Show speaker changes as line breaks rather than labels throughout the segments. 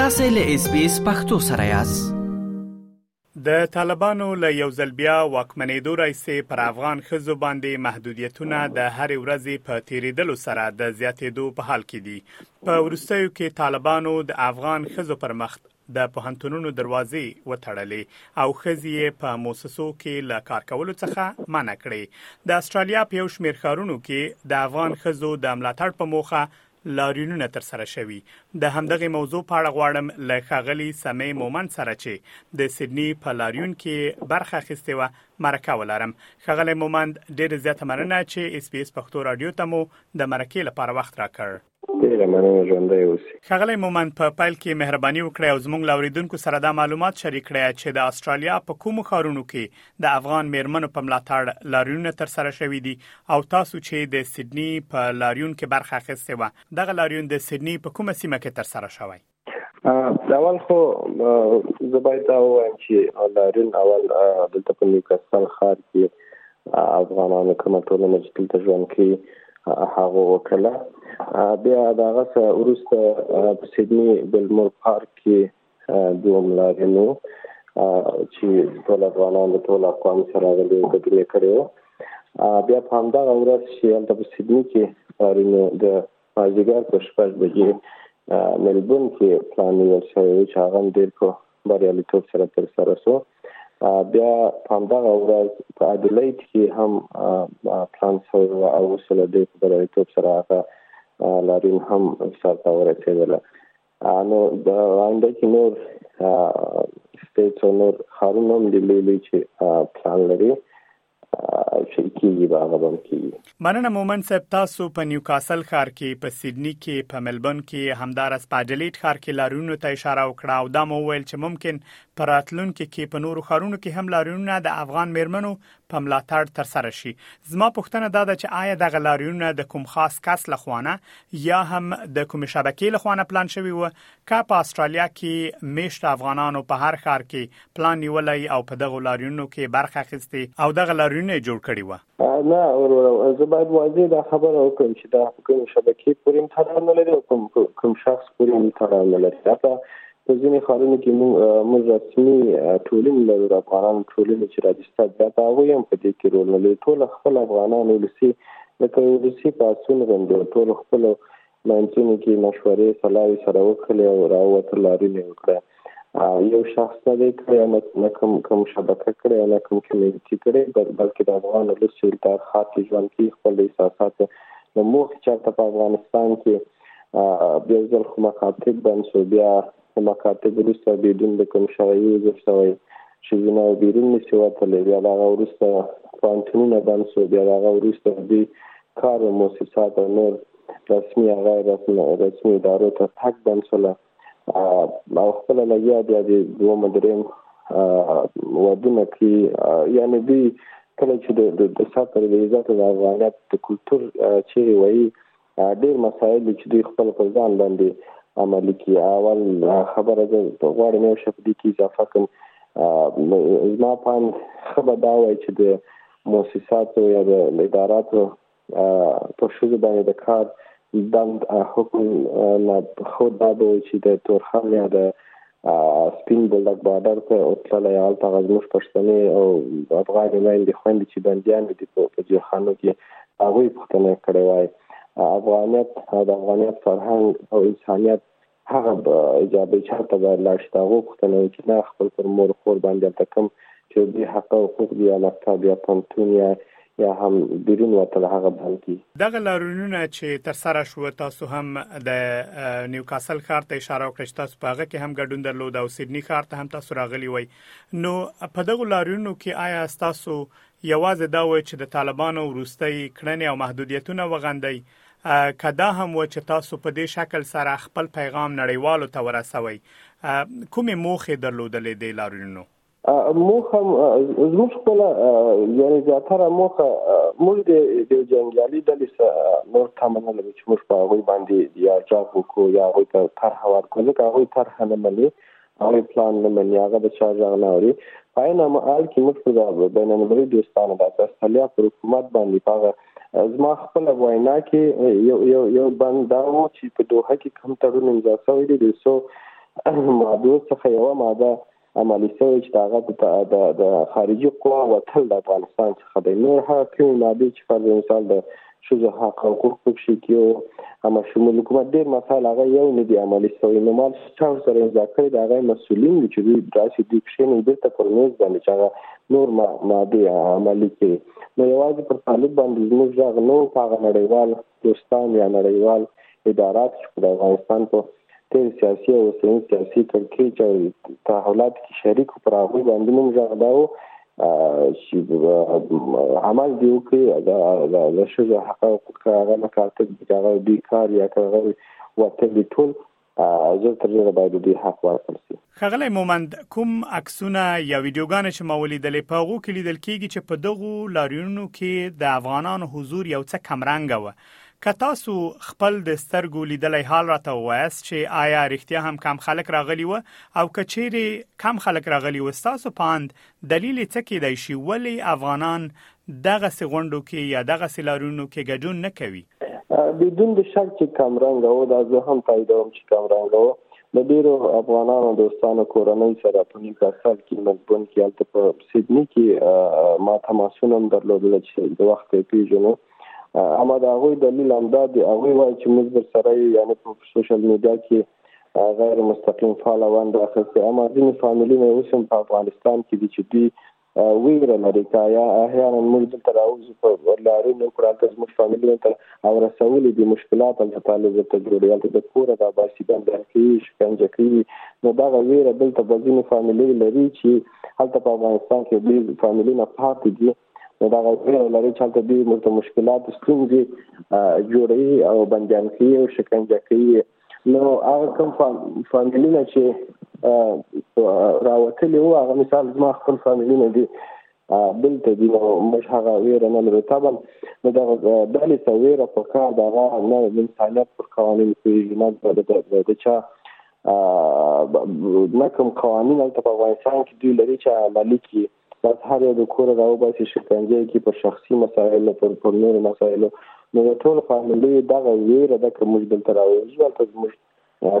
تاسو له اس بي اس پختو سره یاست
د طالبانو له یو ځل بیا واکمنېدو راځي پر افغان خزو باندې محدودیتونه د هر ورځې په تیریدلو سره د زیاتېدو په حال کې دي په ورستیو کې طالبانو د افغان خزو پر مخ د پوهنتونونو دروازې وتړلې او خزي په موسسو کې له کار کولو څخه منع کړې د استرالیا په یو شمیر خارونو کې د افغان خزو د ملاتړ په موخه لاریونونه تر سره شوي. د همدغې موضوع په اړه غواړم له ښاغلي سمیع مومند سره چې د سیډني په لاریون کې یې برخه اخیستې وه مرکه ولرم. ښاغلی مومند ډېره زیاته مننه چې ایس بي ایس پښتو راډیو ته مو د مرکې لپاره وخت راکړ.
ډېره مننه ژوندی اوسې.
ښاغلی مومند په پیل کې مهرباني وکړئ او زموږ له اورېدونکو سره دا معلومات شریک کړئ چې د اسټرالیا په کومو ښارونو کې د افغان میرمنو په ملاتړ لاریونونه تر سره شوې دي او تاسو چې د سیدنی په لاریون کې برخه اخیستې و دغه لاریون د سیدنی په کومه سیمه کې تر سره شوی
د اول خو زه باید دا وایم چې لارین اول دلته په نیوکاسل ښار کې افغانانو کوم ټولنه چې دلته ژوند کوي هغه وکړه بیا دا غسه ورسته په سیدنی بلمور پارک کې دوه ملارې نو چې ټول افغانان د ټول افغان سره غلي ګډون کړي بیا په همدا ورځ چې هلته په سیدني کې پرونو د مازیګر په شپږ بجې ملبون کې پلان نیول شوی و چې هغه ډېر په بریالیتوب سره تر سره شو بیا په همدغه ورځ په اډلیډ کې هم پلان شوی و او اوس له دې په بریالیتوب سره هغه لارین هم سرته ورسېدله نو د آینده کې نور سټیټس او نور ښارونه هم دي لوی لوی چې پلان لري چې کیږي به هغه هم کیږي
مننه مومن صاحب تاسو په نیوکاسل ښار کې په سیدنی کې په ملبون کې همدارس په اډلیټ ښار کې لاریونونو ته اشاره وکړه او دا مو ویل چې ممکن په راتلونکي کې په نورو ښارونو کې هم لاریونونه د افغان میرمنو په ملاتړ تر سره شي زما پوښتنه دا ده چې آیا دغه لاریونونه د کوم خاص کس لخوانه یا هم د کوم شبکې لخوانه پلان شوی و که په استرالیا کې میشت افغانانو په هر ښار کې پلان نیولای او په دغه لاریونونو کې برخه اخیستي او دغه لاریونونه جوړ کړی و
نه وروره زه باید واضح دا خبره وکړم چې دا کوم شبکې پورې تړاو نه لري او کوم کوم شخص پورې تړاو نه لري دا په ځینې ښارونو کې موږ موږ رسمي ټولنې لرو د افغانانو ټولنې چې راجسته بیا ته هغوی هم په دې کې رول نه لري ټول خپل افغانان ولسي لکه ولسي پاڅون غوندې ټول خپلو منځونو کې مشورې سلاوې سره وکړلې او راووتل لارینه یې وکړه یو شخص نه دی کړی نه کوم کوم شبکه کړی نه کوم کمیونټي کړی بلکې د افغان ولس چې دا ښار کې ژوند کوي خپل احساسات له موخې چېرته په افغانستان کې بیا ځل خو مکاتب بنسو بیا د مکاتب وروسته بیدون د کوم شرعي عذر شوی چې زنا او بیرون نشي وتلی بیا د هغه وروسته پوهنتونونه بند شو بیا د هغه وروسته دوی کار او موسسات او نور رسمي یا غیر رسمي ادارو ته تګ بند شوله او خپله لګیا بیا د دوه مدریم ودونه کوي یعنې دوی کله چې د ساتر د عزت د افغانیت د کلتور چیرې وایي ډېر مسایل دي چې دوی خپل پر ځان باندې عملي کړي اول خبره زه غواړم یو شی په دې کې اضافه کړم زما په اند ښه به دا وای چې د موسساتو یا د اداراتو پر ښځو باندې د کار دند حکم نه خو دا به وای چې د تورخم یا د سپین بولدک بارډر ته تللی هلته هغه زموږ پښتنې او افغانې میندې خوندې چې بندیانې دي په جیلخانو کې هغوی پوښتنه یې کړې وای افغانیت او د افغانیت فرهنګ او انسانیت هغه ایجابي چارته باید لاړ شي د هغو پوښتنه وکړي نه خپل پر مور خور باندې هلته کوم چې دوی حق او حقوق دي یا مکتب یا پوهنتون یا یا هم بیرون وتل هغه بند کی.
دغه لارونونه چې تر سره شو تاسو هم د نیوکاسل ښار ته اشاره وکړه چې تاسو په هغه کې هم ګډون درلود او سیدنی ښار ته هم تاسو راغلی وای نو په دغه لارونو کې آیا تاسو یوازې دا وای چې د طالبانو وروستۍ کړنې او محدودیتونه وغندي که دا هم و چې تاسو په دې شکل سره خپل پیغام نړیوالو ته ورسوي کومې موخې درلودلې دې لارونو
موخه زموږ خپل یعنی زیاتره موخه موږ د د جنګیالي ډلې سره نور تمه نه لرو چې موږ په هغوی باندې یا جنګ وکړو یا هغوی ته طرحه ورکړو ځکه هغوی طرحه نه مني هغوی پلان نه مني هغه د چا غږ نه اوري په عین حال کې موږ په بین المللي دوستانو د استرالیا پر حکومت باندې هغه زما خپل وینا کې یو یو یو بند دا و چې په دوه کې کم تړون امضا شوی دی د څو ماده څخه یو ماده عملي شوی چې هغه د د خارجي قوا وتل د افغانستان څخه دی نور هغه کومې مادې چې فرض مثال د ښځو حق او حقوق پکښې کې او اما شمول حکومت ډېر مسایل هغه یو نه دي عملي شوی نو ما چا سره امضا کړې د هغه مسؤلین دي چې دوی داسې دوی کښېني بېرته پر مېز باندې چې هغه نور مادې عملي کړي نو یوازې پر طالب باندې زموږ غږ نه و په هغه نړیوال دوستان یا نړیوال ادارات چې د افغانستان په تېر سیاسي او اوسني سیاسي کړکېچ او تحولاتو کې شریک پر هغوی باندې موږ غږ دا و چې عمل دی وکړي د ښځو حقوقو که هغه مکاتب دي که هغه دوی کار یا که هغه وتلي ټول ژر تر ژره باید دوی حق ورکړل شي.
ښاغلی مومند، کوم عکسونه یا ویډیوګانې چې ما ولیدلې په هغو کې لیدل کیږي چې په دغو لاریونونو کې د افغانانو حضور یو څه کمرنګه و، که تاسو خپل د سترګو لیدلی حال راته ووایاست چې آیا رښتیا هم کم خلک راغلي و او که چیرې کم خلک راغلي و ستاسو په اند دلیل یې څه کیدای شي ولې افغانان دغسې غونډو کې یا دغسې لاریونونو کې ګډون نه کوي؟
بدون د شک چې کمرنګ او دا زه هم تاییدوم چې کمرنګ او د ډیرو افغانانو دوستانو کورنۍ سره په نیوکاسل کې ملبون کې هلته په سیدنی کې ما تماسونه هم درلودل چې د وخت یې پیژنو اما د هغوی دلیل همدا دی هغوی وایي چې موږ در سره یو یعنې په سوشل میډیا کې غیر مستقیم فعال ونډه اخیستې اما ځینې فامیلونه اوس هم په افغانستان کې دي چې دوی ویره لري که یا احیانا موږ دلته راوځو په لاري نه کړو هلته زموږ فامیلیان ته او رسولي دي مشکلات هلته طالب ورته جوړي هلته د کوره دا باسي بندیان کوي شکنجه کوي نو دغه ویره دلته به ځینې فامیلۍ لري چې هلته په افغانستان کې ډېر فامیلي نه پاتې دي نو دغه ویره لري چې هلته دوی ورته مشکلات ستونزې جوړوي او بندیان کوي او شکنجه کوي نو هغه کوم فامیلونه چې راوتلي وو هغه مثال زما خپل فامیلونه دي دلته دي نو موږ هغه ویره نه لرو طبعا نو دغه ډلې ته ویره په کار د هغه نه د انسانیت پر قوانین پوهېږي نه د چا نه کوم قوانین هلته په افغانستان کې دوی لري چې عملي کړي بس هر یو د کوره راوباسي شکنجه کې پر شخصي مسایلو پر پر نورو مسایلو نو د ټول فامیلي دغه ویره ده که موږ دلته راوځو هلته زموږ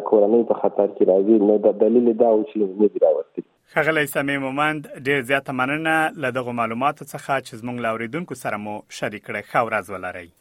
کورنۍ په خطر کې راځي نو د دلیل دا و چې نه دي راوستي
ښاغلی سمیع مومند ډیر زیاته مننه له دغو معلوماتو څخه چې زموږ له اوریدونکو سره مو شریک کړه ښه ورځ ولرئ